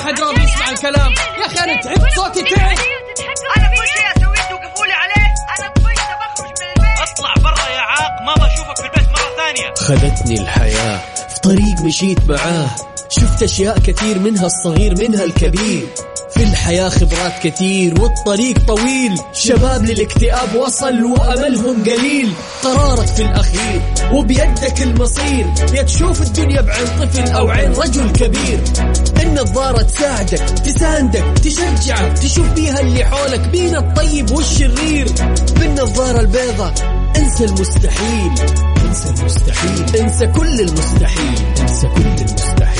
حد راضي يسمع الكلام. يا أخي أنا تعبت صوتي تعب. أنا كل شيء اسويه توقفوا لي عليه. أنا طفشت بخرج من البيت. اطلع برا يا عاق ما بشوفك في البيت مرة ثانية. خذتني الحياة. في طريق مشيت معاه. شفت أشياء كثير منها الصغير منها الكبير. في الحياة خبرات كثير والطريق طويل. شباب للاكتئاب وصل وأملهم قليل. قرارك في الأخير وبيدك المصير. يا تشوف الدنيا بعين طفل أو عين رجل كبير. النظارة تساعدك تساندك تشجعك تشوف بيها اللي حولك بين الطيب والشرير. بالنظارة البيضاء انسى المستحيل. انسى المستحيل. انسى كل المستحيل. انسى كل المستحيل.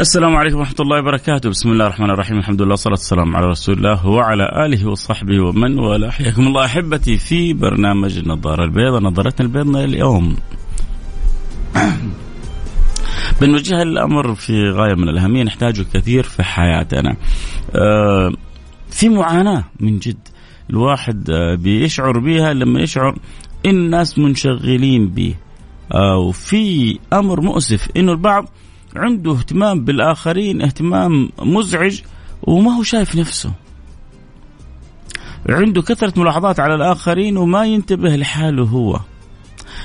السلام عليكم ورحمة الله وبركاته، بسم الله الرحمن الرحيم، الحمد لله والصلاة والسلام على رسول الله وعلى آله وصحبه ومن والاه، حياكم الله أحبتي في برنامج النظارة البيضاء، نظارتنا البيضاء اليوم. بنوجه الأمر في غاية من الأهمية نحتاجه كثير في حياتنا. آه، في معاناة من جد الواحد آه، بيشعر بها لما يشعر الناس منشغلين به. وفي أمر مؤسف إنه البعض عنده اهتمام بالآخرين اهتمام مزعج وما هو شايف نفسه. عنده كثرة ملاحظات على الآخرين وما ينتبه لحاله هو.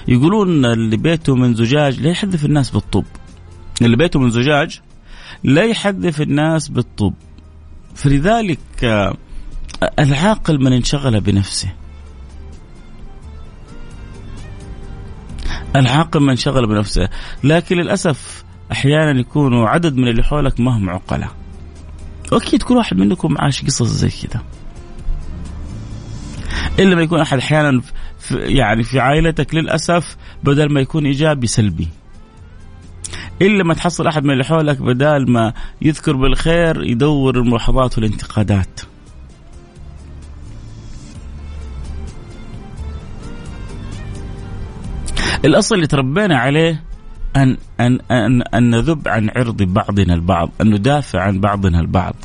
يقولون اللي بيته من زجاج لا يحذف الناس بالطب. اللي بيته من زجاج لا يحذف الناس بالطب. فلذلك آه، العاقل من انشغل بنفسه. العاقل من انشغل بنفسه. لكن للأسف أحيانا يكونوا عدد من اللي حولك ما هم عقلاء. وأكيد كل واحد منكم عاش قصص زي كذا. إلا ما يكون أحد أحيانا في يعني في عائلتك للأسف بدل ما يكون إيجابي سلبي. إلا ما تحصل أحد من اللي حولك بدال ما يذكر بالخير يدور الملاحظات والانتقادات. الأصل اللي تربينا عليه أن أن أن أن نذب عن عرض بعضنا البعض، أن ندافع عن بعضنا البعض.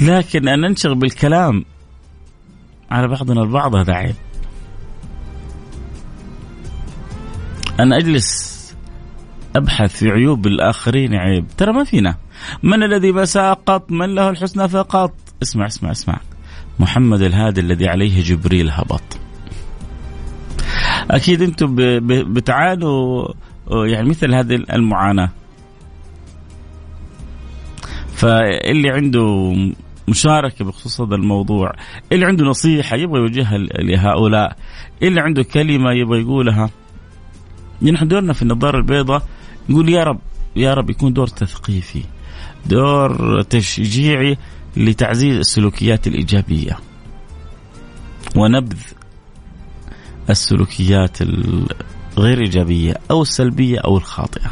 لكن أن ننشغل بالكلام على بعضنا البعض هذا عيب. أن أجلس أبحث في عيوب الآخرين عيب، ترى ما فينا. من الذي ما ساقط؟ من له الحسنى فقط؟ اسمع اسمع اسمع. محمد الهادي الذي عليه جبريل هبط. أكيد أنتم بتعانوا يعني مثل هذه المعاناة. فاللي عنده مشاركة بخصوص هذا الموضوع اللي عنده نصيحة يبغى يوجهها لهؤلاء اللي عنده كلمة يبغى يقولها. نحن دورنا في النظارة البيضاء نقول يا رب يا رب يكون دور تثقيفي دور تشجيعي لتعزيز السلوكيات الإيجابية. ونبذ السلوكيات الغير إيجابية أو السلبية أو الخاطئة.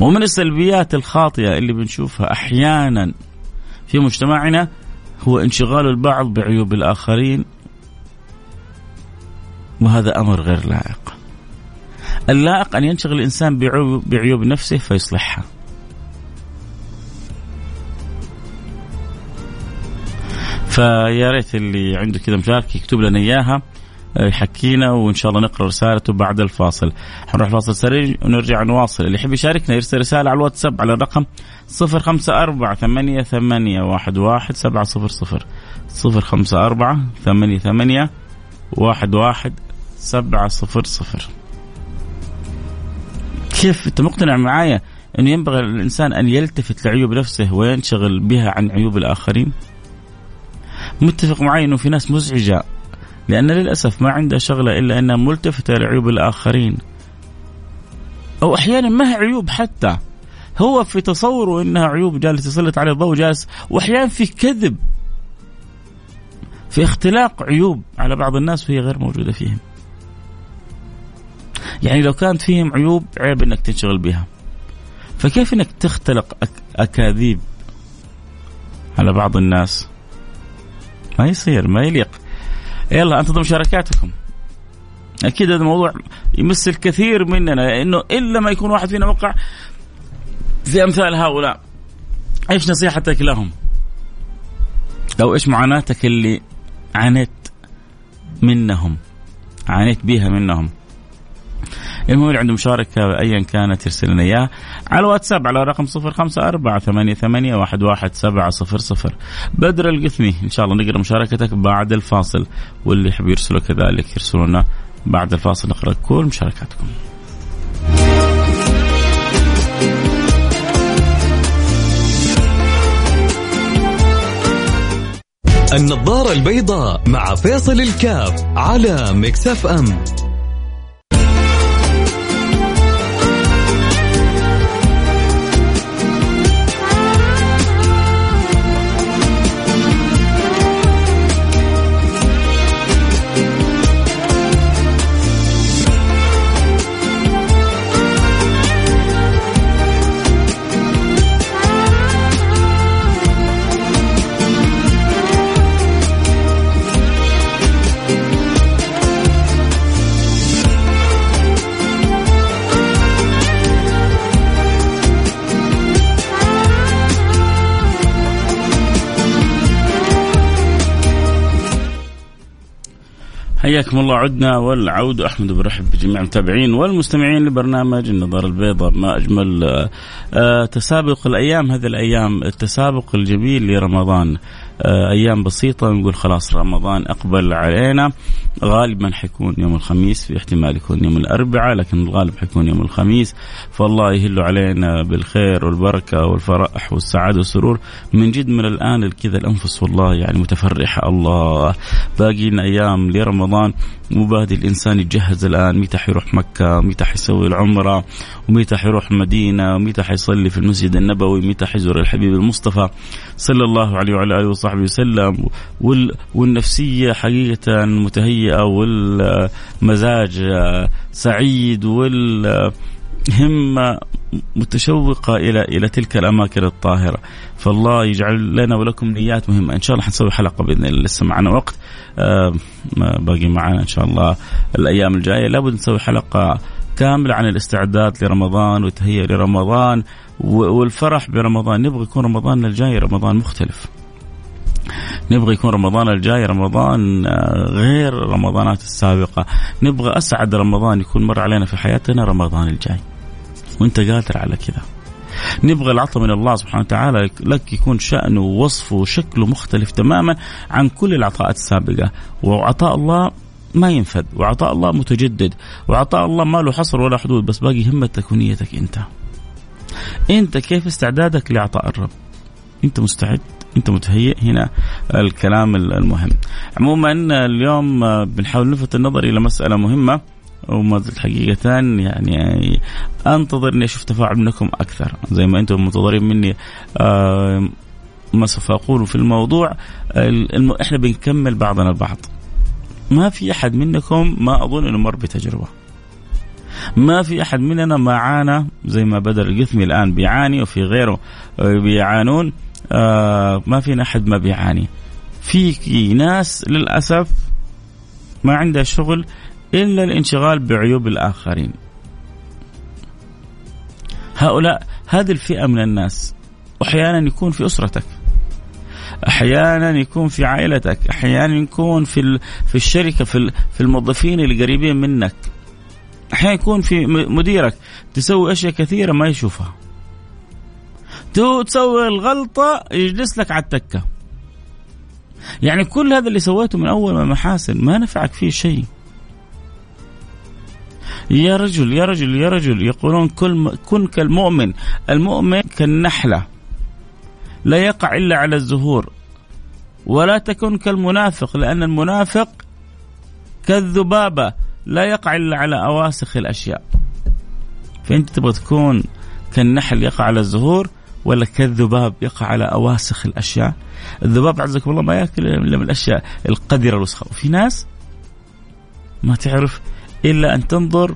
ومن السلبيات الخاطئة اللي بنشوفها أحيانا في مجتمعنا هو انشغال البعض بعيوب الآخرين وهذا أمر غير لائق. اللائق أن ينشغل الإنسان بعيوب, بعيوب نفسه فيصلحها. فيا ريت اللي عنده كذا مشاركة يكتب لنا إياها آه، يحكينا وإن شاء الله نقرأ رسالته بعد الفاصل. حنروح فاصل سريع ونرجع نواصل. اللي يحب يشاركنا يرسل رسالة على الواتساب على الرقم 054 88 ثمانية واحد واحد سبعة صفر صفر. صفر خمسة أربعة ثمانية ثمانية واحد واحد سبعة صفر صفر. كيف أنت مقتنع معايا أنه ينبغي الإنسان أن يلتفت لعيوب نفسه وينشغل بها عن عيوب الآخرين؟ متفق معي إنه في ناس مزعجة لأن للأسف ما عندها شغلة إلا أنها ملتفتة لعيوب الآخرين أو أحيانا ما هي عيوب حتى هو في تصوره إنها عيوب جالس يسلط عليه الضوء جالس وأحيانا في كذب في اختلاق عيوب على بعض الناس وهي غير موجودة فيهم. يعني لو كانت فيهم عيوب عيب إنك تنشغل بها. فكيف إنك تختلق أكاذيب على بعض الناس؟ ما يصير ما يليق. يلا انتظروا مشاركاتكم. أكيد هذا الموضوع يمس الكثير مننا لأنه إلا ما يكون واحد فينا وقع في أمثال هؤلاء. إيش نصيحتك لهم؟ أو إيش معاناتك اللي عانيت منهم عانيت بها منهم المهم اللي عنده مشاركة أيا كانت يرسل لنا إياه على الواتساب على رقم صفر خمسة أربعة ثمانية, ثمانية واحد, واحد سبعة صفر صفر. بدر القثمي إن شاء الله نقرأ مشاركتك بعد الفاصل واللي يحب يرسلوا كذلك يرسلوا لنا بعد الفاصل. نقرأ كل مشاركاتكم. النظارة البيضاء مع فيصل الكاف على مكسف أم. حياكم الله. عدنا والعود. أحمد برحب بجميع المتابعين والمستمعين لبرنامج النظاره البيضاء ما أجمل آه، تسابق الأيام. هذه الأيام التسابق الجميل لرمضان. آه، أيام بسيطة نقول خلاص رمضان أقبل علينا. غالبا حيكون يوم الخميس في احتمال يكون يوم الأربعاء لكن الغالب حيكون يوم الخميس. فالله يهل علينا بالخير والبركة والفرح والسعادة والسرور. من جد من الآن كذا الأنفس والله يعني متفرحة. الله باقي لنا أيام لرمضان. مبادئ الانسان يتجهز الآن. متى حيروح مكة؟ متى حيسوي العمرة؟ ومتى حيروح مدينة؟ ومتى حيصلي في المسجد النبوي؟ متى حيزور الحبيب المصطفى صلى الله عليه وعلى آله وصحبه وسلم والنفسية حقيقة متهيئة والمزاج سعيد وال همة متشوقة إلى إلى تلك الأماكن الطاهرة. فالله يجعل لنا ولكم نيات مهمة. إن شاء الله حنسوي حلقة بإذن الله لسه معنا وقت. باقي معنا إن شاء الله الأيام الجاية. لابد نسوي حلقة كاملة عن الاستعداد لرمضان والتهيئة لرمضان والفرح برمضان. نبغى يكون رمضان الجاي رمضان مختلف. نبغى يكون رمضان الجاي رمضان آه، غير رمضانات السابقة. نبغى أسعد رمضان يكون مر علينا في حياتنا رمضان الجاي. وأنت قادر على كذا. نبغى العطاء من الله سبحانه وتعالى لك يكون شأنه ووصفه وشكله مختلف تماما عن كل العطاءات السابقة. وعطاء الله ما ينفذ وعطاء الله متجدد وعطاء الله ما له حصر ولا حدود بس باقي همتك ونيتك أنت. أنت كيف استعدادك لعطاء الرب؟ أنت مستعد؟ انت متهيئ هنا الكلام المهم. عموما اليوم بنحاول نلفت النظر إلى مسألة مهمة وما زلت حقيقة يعني أنتظر إني أشوف تفاعل منكم أكثر. زي ما أنتم منتظرين مني آه ما سوف اقوله في الموضوع. إحنا بنكمل بعضنا البعض. ما في أحد منكم ما أظن إنه مر بتجربة. ما في أحد مننا ما عانى زي ما بدر القثمي الآن بيعاني وفي غيره بيعانون. آه ما فينا أحد ما بيعاني. في ناس للأسف ما عندها شغل إلا الانشغال بعيوب الآخرين. هؤلاء هذه الفئة من الناس واحيانا يكون في أسرتك أحيانا يكون في عائلتك أحيانا يكون في في الشركة في في الموظفين اللي قريبين منك. أحيانا يكون في مديرك تسوي أشياء كثيرة ما يشوفها. تسوي الغلطة يجلس لك على التكة. يعني كل هذا اللي سويته من أول ما محاسن ما نفعك فيه شيء. يا رجل يا رجل يا رجل يقولون كل كن كالمؤمن. المؤمن كالنحلة. لا يقع إلا على الزهور. ولا تكن كالمنافق لأن المنافق كالذبابة. لا يقع إلا على أواسخ الأشياء. فانت تبغى تكون كالنحل يقع على الزهور ولا كالذباب يقع على أواسخ الأشياء. الذباب عزكم الله ما يأكل إلا من الأشياء القذره الوسخة. وفي ناس ما تعرف إلا أن تنظر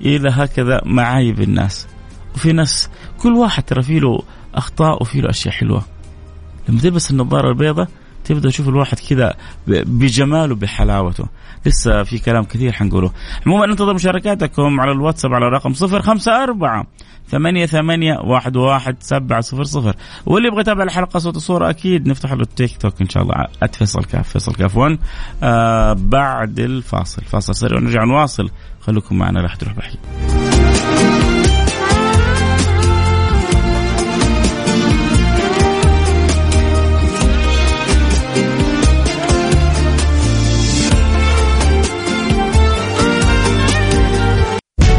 إلى هكذا معايب الناس. وفي ناس كل واحد ترى فيه له أخطاء وفيه له أشياء حلوة. لما تلبس النظارة البيضاء تبدأ تشوف الواحد كذا بجماله بحلاوته. لسه في كلام كثير حنقوله. عموما انتظر مشاركاتكم على الواتساب على رقم صفر خمسة أربعة ثمانية ثمانية واحد واحد سبعة صفر صفر. واللي يبغى يتابع الحلقة صوت وصورة أكيد نفتح له التيك توك إن شاء الله. أتفصل كاف فيصل كاف 1 آه بعد الفاصل. فاصل سريع ونرجع نواصل. خليكم معنا لا تروح بحي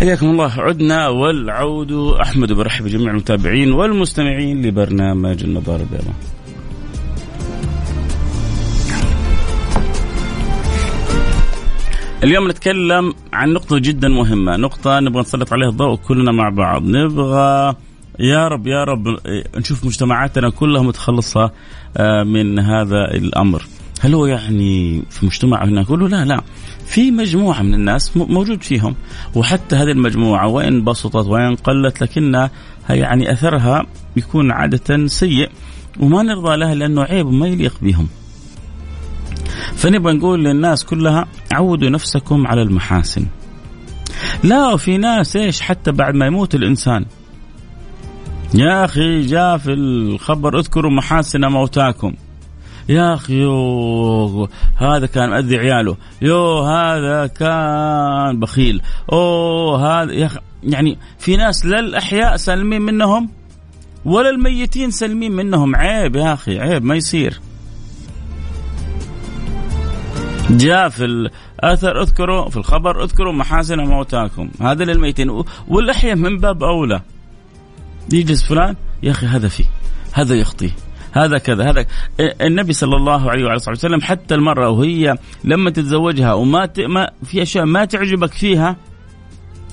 حياكم الله عدنا والعود أحمد برحب بجميع المتابعين والمستمعين لبرنامج النظارة البيضاء. اليوم نتكلم عن نقطة جدا مهمة، نقطة نبغى نسلط عليها الضوء كلنا مع بعض، نبغى يا رب يا رب نشوف مجتمعاتنا كلها متخلصة من هذا الأمر. هل هو يعني في مجتمع هنا؟ كله؟ لا لا. في مجموعة من الناس موجود فيهم. وحتى هذه المجموعة وإن بسطت وإن قلت لكنها يعني أثرها يكون عادة سيء. وما نرضى لها لأنه عيب وما يليق بهم. فنبغى نقول للناس كلها عودوا نفسكم على المحاسن. لا في ناس إيش؟ حتى بعد ما يموت الإنسان. يا أخي جاء في الخبر اذكروا محاسن موتاكم. يا أخي يو هذا كان مأذي عياله. يو هذا كان بخيل. اوه هذا يا أخي يعني في ناس لا الاحياء سالمين منهم ولا الميتين سالمين منهم. عيب يا أخي عيب ما يصير. جاء في الأثر اذكروا في الخبر اذكروا محاسن موتاكم. هذا للميتين. والأحياء من باب أولى. يجلس فلان يا أخي هذا فيه هذا يخطيه. هذا كذا هذا النبي صلى الله عليه وعلى صحبه وسلم حتى المرأة وهي لما تتزوجها وما ت... ما في أشياء ما تعجبك فيها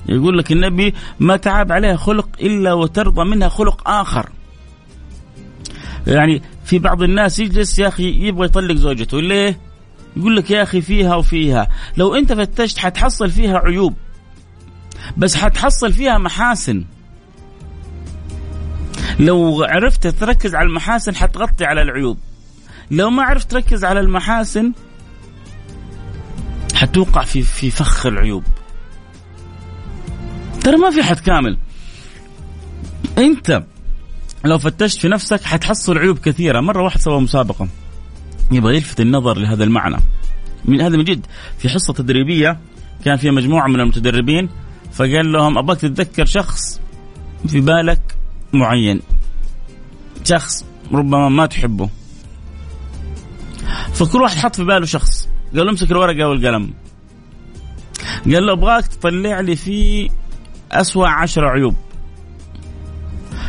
يقول لك النبي ما تعاب عليها خلق إلا وترضى منها خلق آخر. يعني في بعض الناس يجلس يا أخي يبغى يطلق زوجته ليه؟ يقول لك يا أخي فيها وفيها لو أنت فتشت حتحصل فيها عيوب بس حتحصل فيها محاسن. لو عرفت تركز على المحاسن حتغطي على العيوب. لو ما عرفت تركز على المحاسن حتوقع في في فخ العيوب. ترى ما في حد كامل. أنت لو فتشت في نفسك حتحصل عيوب كثيرة. مرة واحد سوى مسابقة. يبغى يلفت النظر لهذا المعنى. من هذا من جد. في حصة تدريبية كان فيها مجموعة من المتدربين فقال لهم أبغاك تتذكر شخص في بالك معين. شخص ربما ما تحبه. فكل واحد حط في باله شخص. قال له امسك الورقة والقلم. قال له أبغاك تطلع لي فيه أسوأ عشر عيوب.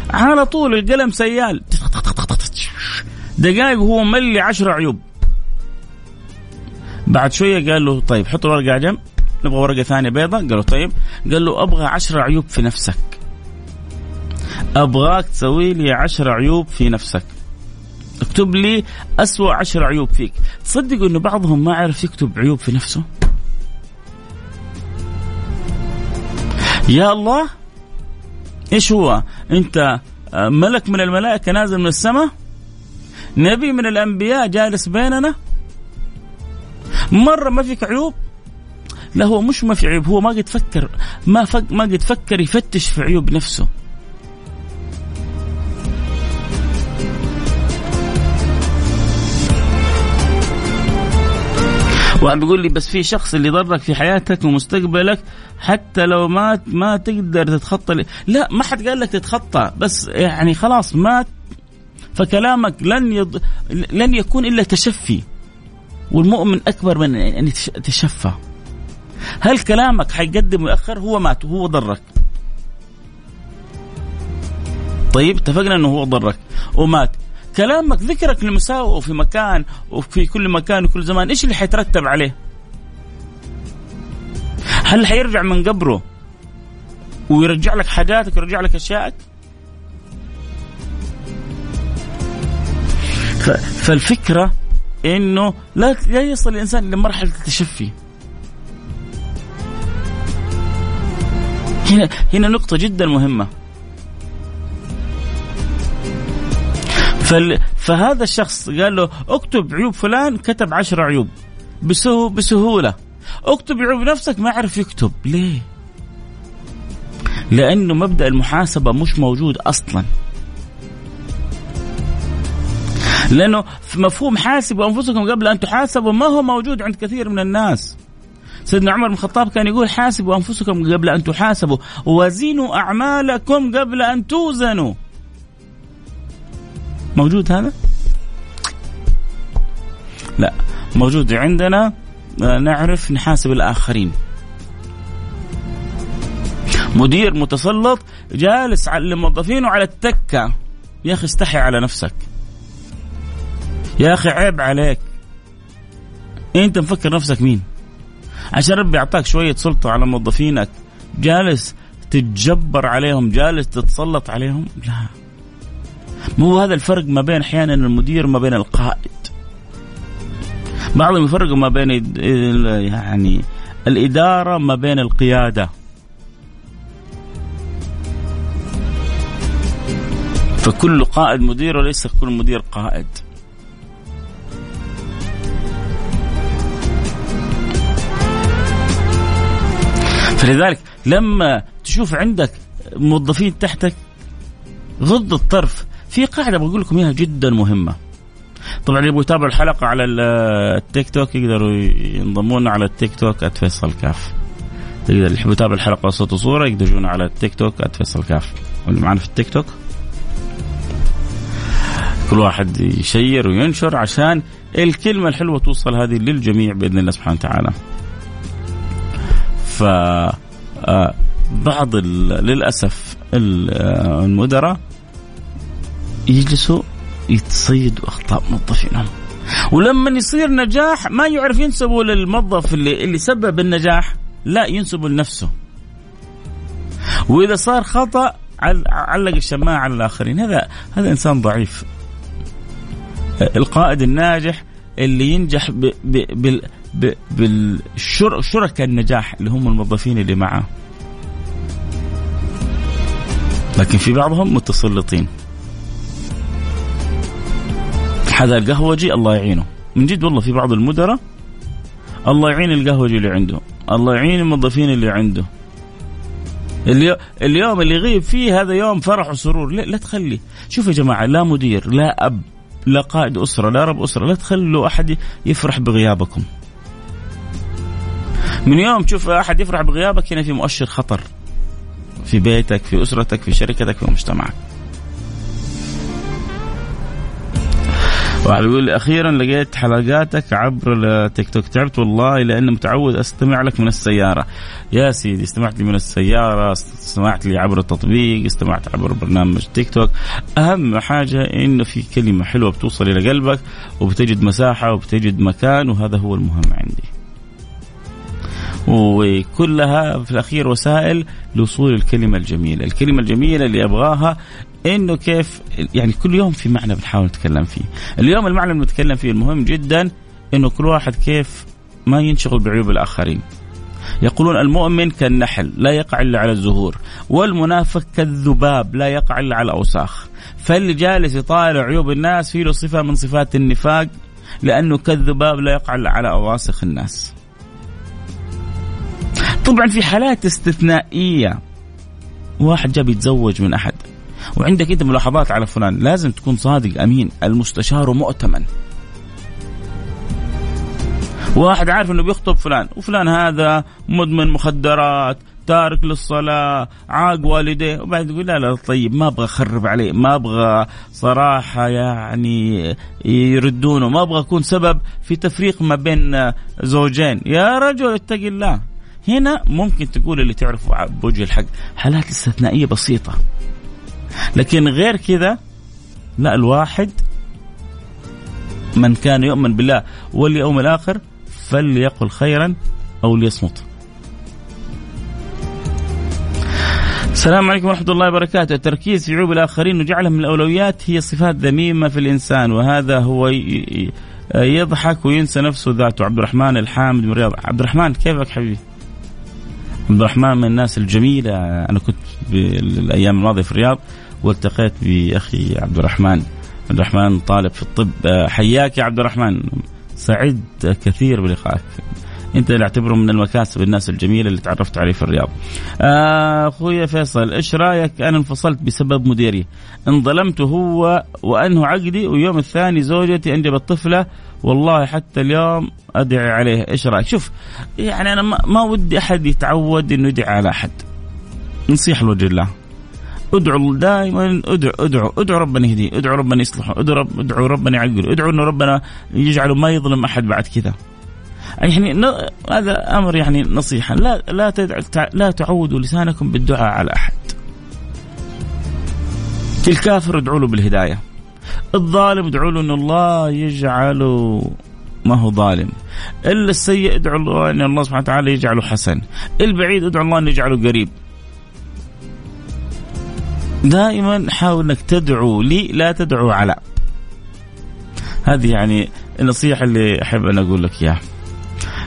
على طول القلم سيال. دقائق وهو ملي عشر عيوب. بعد شوية قال له طيب حط الورقة على جنب. نبغى ورقة ثانية بيضة قال له طيب. قال له أبغى عشر عيوب في نفسك. أبغاك تسوي لي عشر عيوب في نفسك. اكتب لي أسوأ عشر عيوب فيك. تصدقوا أنه بعضهم ما عرف يكتب عيوب في نفسه؟ يا الله إيش هو؟ أنت آه، ملك من الملائكة نازل من السماء؟ نبي من الأنبياء جالس بيننا؟ مرة ما فيك عيوب؟ لا هو مش ما في عيوب هو ما قد فكر ما فك ما قد فكر يفتش في عيوب نفسه. واحد بيقول لي بس في شخص اللي ضرك في حياتك ومستقبلك حتى لو ما ما تقدر تتخطى لي. لا ما حد قال لك تتخطى بس يعني خلاص مات فكلامك لن يض... لن يكون إلا تشفي والمؤمن أكبر من ان يتشفى. هل كلامك حيقدم ويأخر هو مات وهو ضرك. طيب اتفقنا إنه هو ضرك. ومات. كلامك ذكرك لمساوئه في مكان وفي كل مكان وكل زمان إيش اللي حيترتب عليه؟ هل حيرجع من قبره ويرجع لك حاجاتك ويرجع لك اشيائك فالفكرة إنه لا لا يصل الإنسان لمرحله التشفي. هنا هنا نقطة جدا مهمة. فال... فهذا الشخص قال له اكتب عيوب فلان كتب عشر عيوب. بسهو بسهولة. اكتب عيوب نفسك ما عرف يكتب. ليه؟ لأنه مبدأ المحاسبة مش موجود أصلا. لأنه مفهوم حاسبوا أنفسكم قبل أن تحاسبوا ما هو موجود عند كثير من الناس. سيدنا عمر بن الخطاب كان يقول حاسبوا أنفسكم قبل أن تحاسبوا وزنوا أعمالكم قبل أن توزنوا. موجود هذا؟ لا موجود. عندنا آه، نعرف نحاسب الآخرين. مدير متسلط جالس على الموظفين على التكة. يا أخي استحي على نفسك. يا أخي عيب عليك. أنت مفكر نفسك مين؟ عشان ربي أعطاك شوية سلطة على موظفينك. جالس تتجبر عليهم جالس تتسلط عليهم؟ لا. مو هذا الفرق ما بين أحيانا المدير وما بين القائد. بعضهم يفرقوا ما بين يعني الإدارة ما بين القيادة. فكل قائد مدير وليس كل مدير قائد. فلذلك لما تشوف عندك موظفين تحتك غض الطرف في قاعدة بقول لكم إياها جدا مهمة. طبعا اللي يبغوا يتابعوا الحلقة على التيك توك يقدروا ينضمون على التيك توك @فيصل كاف تقدر اللي يحب يتابع الحلقة صوت وصورة يقدرون على التيك توك @فيصل كاف واللي معنا في التيك توك؟ كل واحد يشير وينشر عشان الكلمة الحلوة توصل هذه للجميع بإذن الله سبحانه وتعالى. ف آه، بعض للأسف آه، المدراء يجلسوا يتصيدوا أخطاء موظفينهم. ولما يصير نجاح ما يعرف ينسبوا للموظف اللي اللي سبب النجاح لا ينسبوا لنفسه. وإذا صار خطأ علق الشماعة على الآخرين. هذا هذا إنسان ضعيف. القائد الناجح اللي ينجح بالشركاء النجاح اللي هم الموظفين اللي معه. لكن في بعضهم متسلطين هذا القهوجي الله يعينه. من جد والله في بعض المدراء الله يعين القهوجي اللي عنده الله يعين الموظفين اللي عنده. اليوم اللي يغيب فيه هذا يوم فرح وسرور. لا, لا تخلي. شوف يا جماعة لا مدير لا أب لا قائد أسرة لا رب أسرة لا تخلوا أحد يفرح بغيابكم. من يوم تشوف أحد يفرح بغيابك هنا في مؤشر خطر. في بيتك في أسرتك في شركتك في مجتمعك. واحد يقول لي أخيرا لقيت حلقاتك عبر التيك توك. تعبت والله لاني متعود أستمع لك من السيارة. يا سيدي استمعت لي من السيارة استمعت لي عبر التطبيق استمعت عبر برنامج تيك توك. أهم حاجة إنه في كلمة حلوة بتوصل إلى قلبك وبتجد مساحة وبتجد مكان وهذا هو المهم عندي. وكلها في الأخير وسائل لوصول الكلمة الجميلة، الكلمة الجميلة اللي أبغاها إنه كيف يعني كل يوم في معنى بنحاول نتكلم فيه. اليوم المعنى اللي بنتكلم فيه المهم جدا إنه كل واحد كيف ما ينشغل بعيوب الآخرين. يقولون المؤمن كالنحل لا يقع إلا على الزهور والمنافق كالذباب لا يقع إلا على الاوساخ فاللي جالس يطالع عيوب الناس فيه له صفة من صفات النفاق لأنه كالذباب لا يقع إلا على أواسخ الناس. طبعا في حالات استثنائية واحد جاب يتزوج من أحد. وعندك انت ملاحظات على فلان لازم تكون صادق أمين المستشار مؤتمن واحد عارف إنه بيخطب فلان وفلان هذا مدمن مخدرات تارك للصلاة عاق والديه وبعد يقول لا لا طيب ما أبغى أخرب عليه ما أبغى صراحة يعني يردونه ما أبغى أكون سبب في تفريق ما بين زوجين. يا رجل اتق الله. هنا ممكن تقول اللي تعرفه بوجه الحق حالات استثنائية بسيطة. لكن غير كذا لا الواحد من كان يؤمن بالله واليوم الآخر فليقل خيرا أو ليصمت. السلام عليكم ورحمة الله وبركاته. التركيز في عيوب الآخرين وجعلهم من الأولويات هي صفات ذميمة في الإنسان وهذا هو يضحك وينسى نفسه ذاته. عبد الرحمن الحامد من الرياض. عبد الرحمن كيفك حبيبي؟ عبد الرحمن من الناس الجميلة. أنا كنت بالأيام الماضية في الرياض. والتقيت بأخي عبد الرحمن عبد الرحمن طالب في الطب حياك يا عبد الرحمن سعيد كثير بلقائك انت اللي اعتبره من المكاسب الناس الجميلة اللي تعرفت عليه في الرياض. آه، أخوي فيصل إيش رأيك أنا انفصلت بسبب مديري انظلمت هو وأنه عقدي ويوم الثاني زوجتي انجبت طفله والله حتى اليوم أدعي عليه إيش رأيك؟ شوف يعني أنا ما ودي أحد يتعود إنه يدعي على أحد. نصيحه لوجه الله. ادعوا دائما ادعوا ادعوا ادعوا ربنا يهديه، ادعوا ربنا يصلحه، ادعوا رب ادعوا ربنا يعقله، ادعوا إنه ربنا يجعله ما يظلم أحد بعد كذا. يعني هذا أمر يعني نصيحة لا لا لا تعودوا لسانكم بالدعاء على أحد. الكافر ادعوا له بالهداية. الظالم ادعوا له ان الله يجعله ما هو ظالم إلا السيء ادعوا الله إن الله سبحانه وتعالى يجعله حسن البعيد ادعوا الله ان يجعله قريب دائما حاول إنك تدعو لي لا تدعو على. هذه يعني النصيحة اللي أحب أن أقول لك إياها.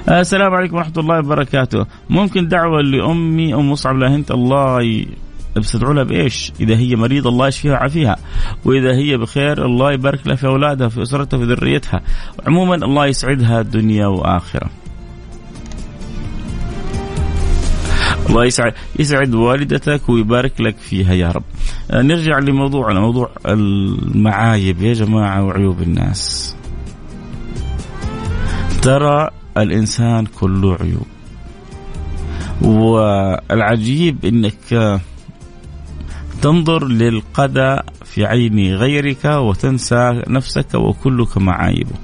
السلام عليكم ورحمة الله وبركاته. ممكن دعوة لأمي أم مصعب لهنت الله ي... بس تدعو لها بإيش؟ إذا هي مريضة الله يشفيها ويعافيها، وإذا هي بخير الله يبارك لها في أولادها في أسرتها في ذريتها، عموما الله يسعدها دنيا وآخرة. الله يسعد يسعد والدتك ويبارك لك فيها يا رب. نرجع لموضوعنا موضوع المعايب يا جماعة وعيوب الناس. ترى الإنسان كله عيوب. والعجيب إنك تنظر للقدى في عين غيرك وتنسى نفسك وكلك معايبه.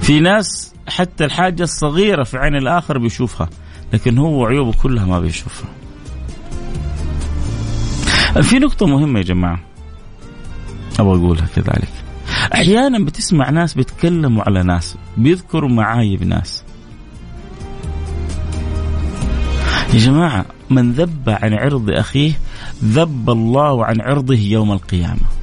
في ناس حتى الحاجة الصغيرة في عين الآخر بيشوفها لكن هو عيوبه كلها ما بيشوفها. في نقطة مهمة يا جماعة أبغى أقولها كذلك. أحيانا بتسمع ناس بيتكلموا على ناس بيذكروا معايب ناس. يا جماعة من ذب عن عرض أخيه ذب الله عن عرضه يوم القيامة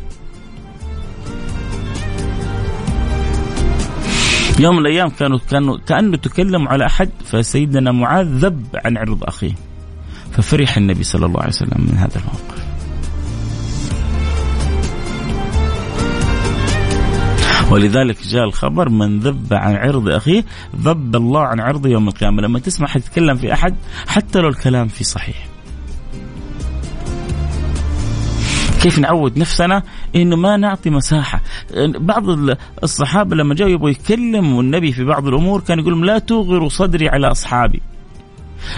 يوم من الأيام كانوا كانوا كأنه تكلم على أحد فسيدنا معاذ ذب عن عرض أخيه. ففرح النبي صلى الله عليه وسلم من هذا الموقف. ولذلك جاء الخبر من ذب عن عرض أخيه ذب الله عن عرضه يوم القيامة. لما تسمع حد يتكلم في أحد حتى لو الكلام فيه صحيح. كيف نعود نفسنا إنه ما نعطي مساحة. بعض الصحابة لما جاءوا يبغوا يكلموا النبي في بعض الأمور كان يقول لا توغروا صدري على أصحابي.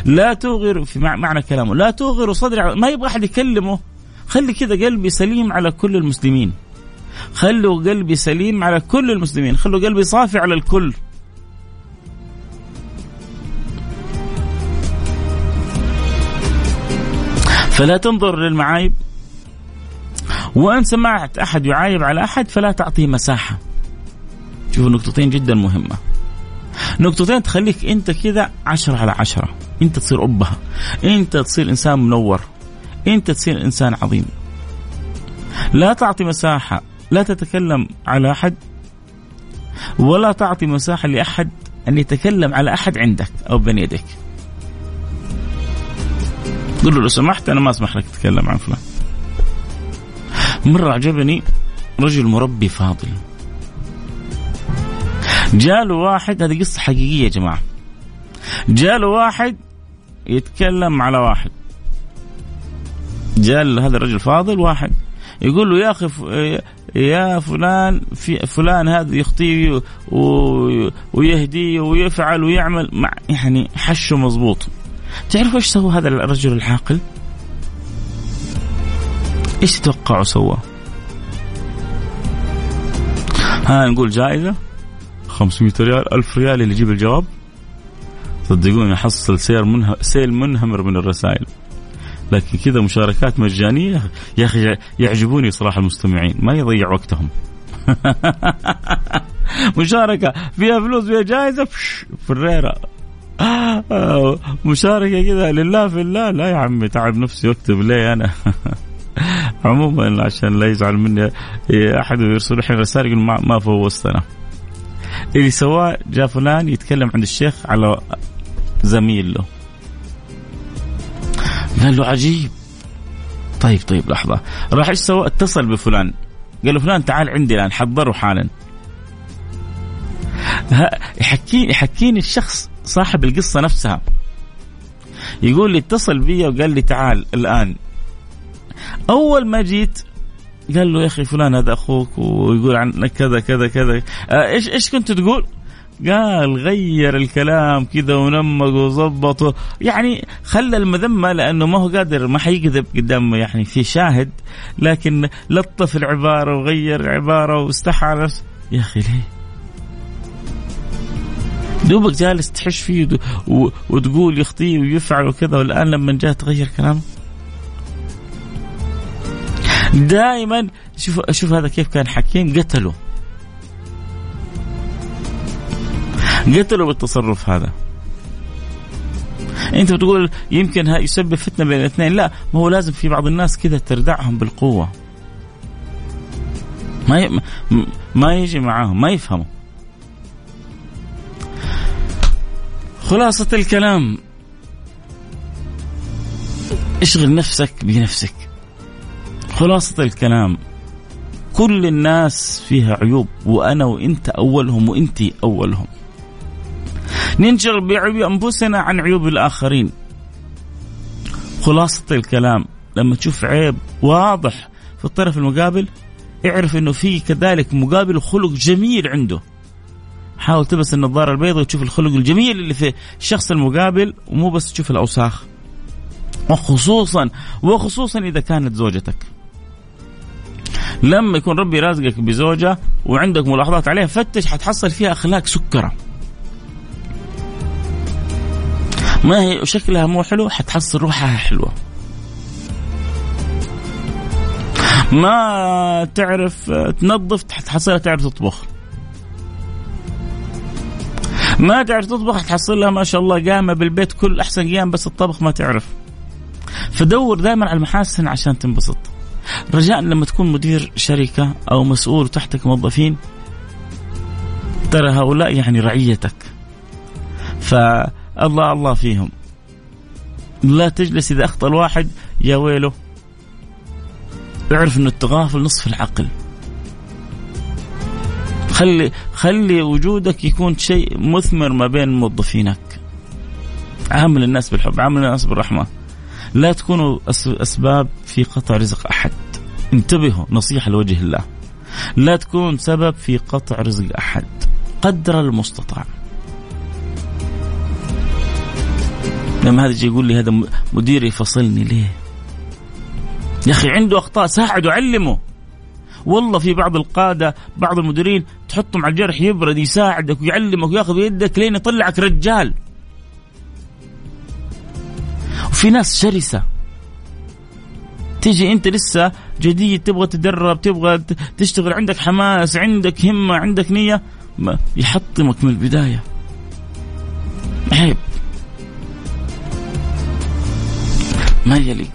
لا توغر في معنى كلامه. لا توغروا صدري على ما يبغى أحد يكلمه. خلي كذا قلبي سليم على كل المسلمين. خلوا قلبي سليم على كل المسلمين. خلوا قلبي صافي على الكل. فلا تنظر للمعايب. وإن سمعت أحد يعايب على أحد فلا تعطيه مساحة. شوفوا نقطتين جدا مهمة. نقطتين تخليك أنت كذا عشرة على عشرة. أنت تصير أبها أنت تصير إنسان منور. أنت تصير إنسان عظيم. لا تعطي مساحة. لا تتكلم على أحد. ولا تعطي مساحة لأحد أن يتكلم على أحد عندك أو بين يديك. قل له لو سمحت أنا ما أسمح لك تتكلم عن فلان. مرة عجبني رجل مربي فاضل. جاله واحد هذه قصة حقيقية يا جماعة. جاله واحد يتكلم على واحد. جاء هذا الرجل فاضل واحد يقول له يا أخي يا فلان في فلان هذا يخطي ويهدي ويفعل ويعمل. مع يعني حشه مضبوط. تعرفوا إيش سوى هذا الرجل العاقل؟ إيش تتوقعوا سوى؟ ها نقول جائزة. 500 ريال 1000 ريال اللي يجيب الجواب. صدقوني حصل سير منه سيل منهمر من الرسائل. لكن كذا مشاركات مجانية يا أخي يعجبوني صراحة المستمعين. ما يضيع وقتهم. مشاركة. فيها فلوس فيها جائزة. فريرة. مشاركة كذا. لله في الله. لا يا عمي تعب نفسي واكتب ليه أنا؟ عموما عشان لا يزعل مني أحد يرسل لي رسائل يقول ما, ما اللي سواه جاء فلان يتكلم عند الشيخ على زميل له. قال له عجيب. طيب طيب لحظة. راح إيش سوى؟ اتصل بفلان. قال له فلان تعال عندي الآن حضره حالا. يحكيني يحكيني الشخص صاحب القصة نفسها. يقول لي اتصل بي وقال لي تعال الآن. أول ما جيت قال له يا أخي فلان هذا أخوك ويقول عنك كذا كذا كذا. آه، إيش إيش كنت تقول؟ قال غير الكلام كذا ونمق وظبطه يعني خلى المذمة لأنه ما هو قادر ما حيكذب قدام يعني في شاهد لكن لطف العبارة وغير العبارة واستحى نفسه يا أخي ليه؟ دوبك جالس تحش فيه وتقول يخطيه ويفعل وكذا والآن لما جاء تغير كلامه؟ دائما. شوف شوف هذا كيف كان حكيم. قتله قتلوا بالتصرف هذا. أنت بتقول يمكن يسبب فتنة بين الاثنين. لا ما هو لازم في بعض الناس كذا تردعهم بالقوة. ما ي... ما يجي معاهم ما يفهموا. خلاصة الكلام. اشغل نفسك بنفسك. خلاصة الكلام كل الناس فيها عيوب وأنا وإنت أولهم وإنت أولهم. ننشغل بعيوب أنفسنا عن عيوب الآخرين. خلاصة الكلام لما تشوف عيب واضح في الطرف المقابل اعرف إنه في كذلك مقابل خلق جميل عنده. حاول تلبس النظارة البيضاء وتشوف الخلق الجميل اللي في الشخص المقابل ومو بس تشوف الأوساخ. وخصوصا وخصوصا إذا كانت زوجتك. لما يكون ربي رازقك بزوجة وعندك ملاحظات عليها فتش حتحصل فيها أخلاق سكرة. ما هي شكلها مو حلو؟ حتحصل روحها حلوة. ما تعرف تنظف حتحصلها تعرف تطبخ. ما تعرف تطبخ حتحصلها ما شاء الله قامة بالبيت كل أحسن قيام بس الطبخ ما تعرف. فدور دائما على المحاسن عشان تنبسط. رجاء لما تكون مدير شركة أو مسؤول وتحتك موظفين ترى هؤلاء يعني رعيتك. ف الله فيهم. لا تجلس إذا أخطأ الواحد يا ويله. اعرف أن التغافل نصف العقل. خلي خلي وجودك يكون شيء مثمر ما بين موظفينك. عامل الناس بالحب عامل الناس بالرحمة. لا تكونوا أسباب في قطع رزق أحد. انتبهوا نصيحة لوجه الله. لا تكون سبب في قطع رزق أحد. قدر المستطاع. لما هذا يجي يقول لي هذا مديري فصلني ليه؟ يا أخي عنده أخطاء ساعده علمه والله في بعض القادة بعض المديرين تحطهم على الجرح يبرد يساعدك ويعلمك وياخذ يدك لين يطلعك رجال. وفي ناس شرسة. تيجي أنت لسه جديد تبغى تدرب تبغى تشتغل عندك حماس عندك همة عندك نية يحطمك من البداية. عيب. ما يليق.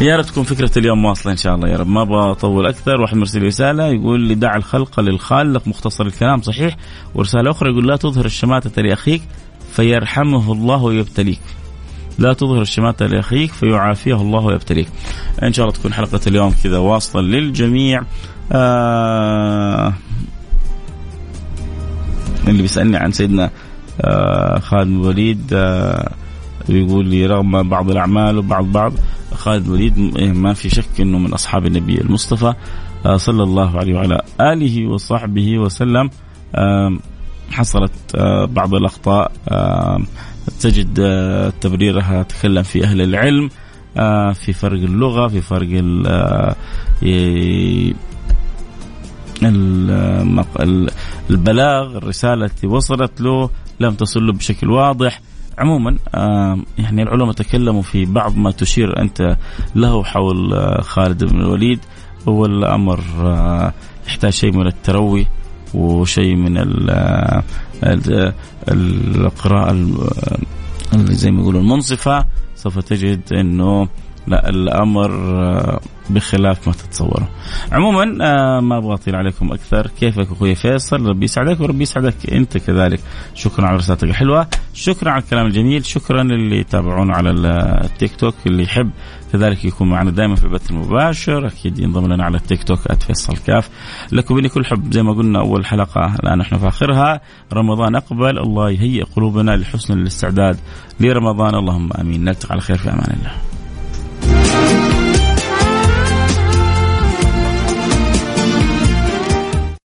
يا رب تكون فكرة اليوم واصلة إن شاء الله يا رب. ما أبغى أطول أكثر. واحد مرسل رسالة يقول لي دع الخلق للخالق. مختصر الكلام صحيح. ورسالة أخرى يقول لا تظهر الشماتة لأخيك. فيرحمه الله ويبتليك. لا تظهر الشماتة لأخيك فيعافيه الله ويبتليك. إن شاء الله تكون حلقة اليوم كذا واصلة للجميع. آه اللي بيسألني عن سيدنا آه خالد الوليد آه ويقول لي رغم بعض الأعمال وبعض بعض خالد الوليد إيه، ما في شك إنه من أصحاب النبي المصطفى آه، صلى الله عليه وعلى آله وصحبه وسلم. حصلت آه، بعض الأخطاء تجد آه، تبريرها تكلم في أهل العلم في فرق اللغة في فرق البلاغ الرسالة التي وصلت له لم تصل له بشكل واضح. عموما يعني العلماء تكلموا في بعض ما تشير أنت له حول آه، خالد بن الوليد. هو الأمر آه، يحتاج شيء من التروي. وشيء من آه، القراءة زي ما يقولوا المنصفة سوف تجد إنه لا الأمر بخلاف ما تتصوره. عموما آه، ما أبغى أطيل عليكم أكثر، كيفك أخوي فيصل؟ ربي يسعدك وربي يسعدك أنت كذلك. شكرا على رسالتك الحلوة، شكرا على الكلام الجميل، شكرا للي يتابعونا على التيك توك اللي يحب كذلك يكون معنا دائما في البث المباشر. أكيد ينضم لنا على التيك توك @فيصل كاف لكم مني كل حب زي ما قلنا أول حلقة الآن نحن في آخرها. رمضان أقبل. الله يهيئ قلوبنا لحسن الاستعداد لرمضان. اللهم آمين. نلتقي على خير في أمان الله.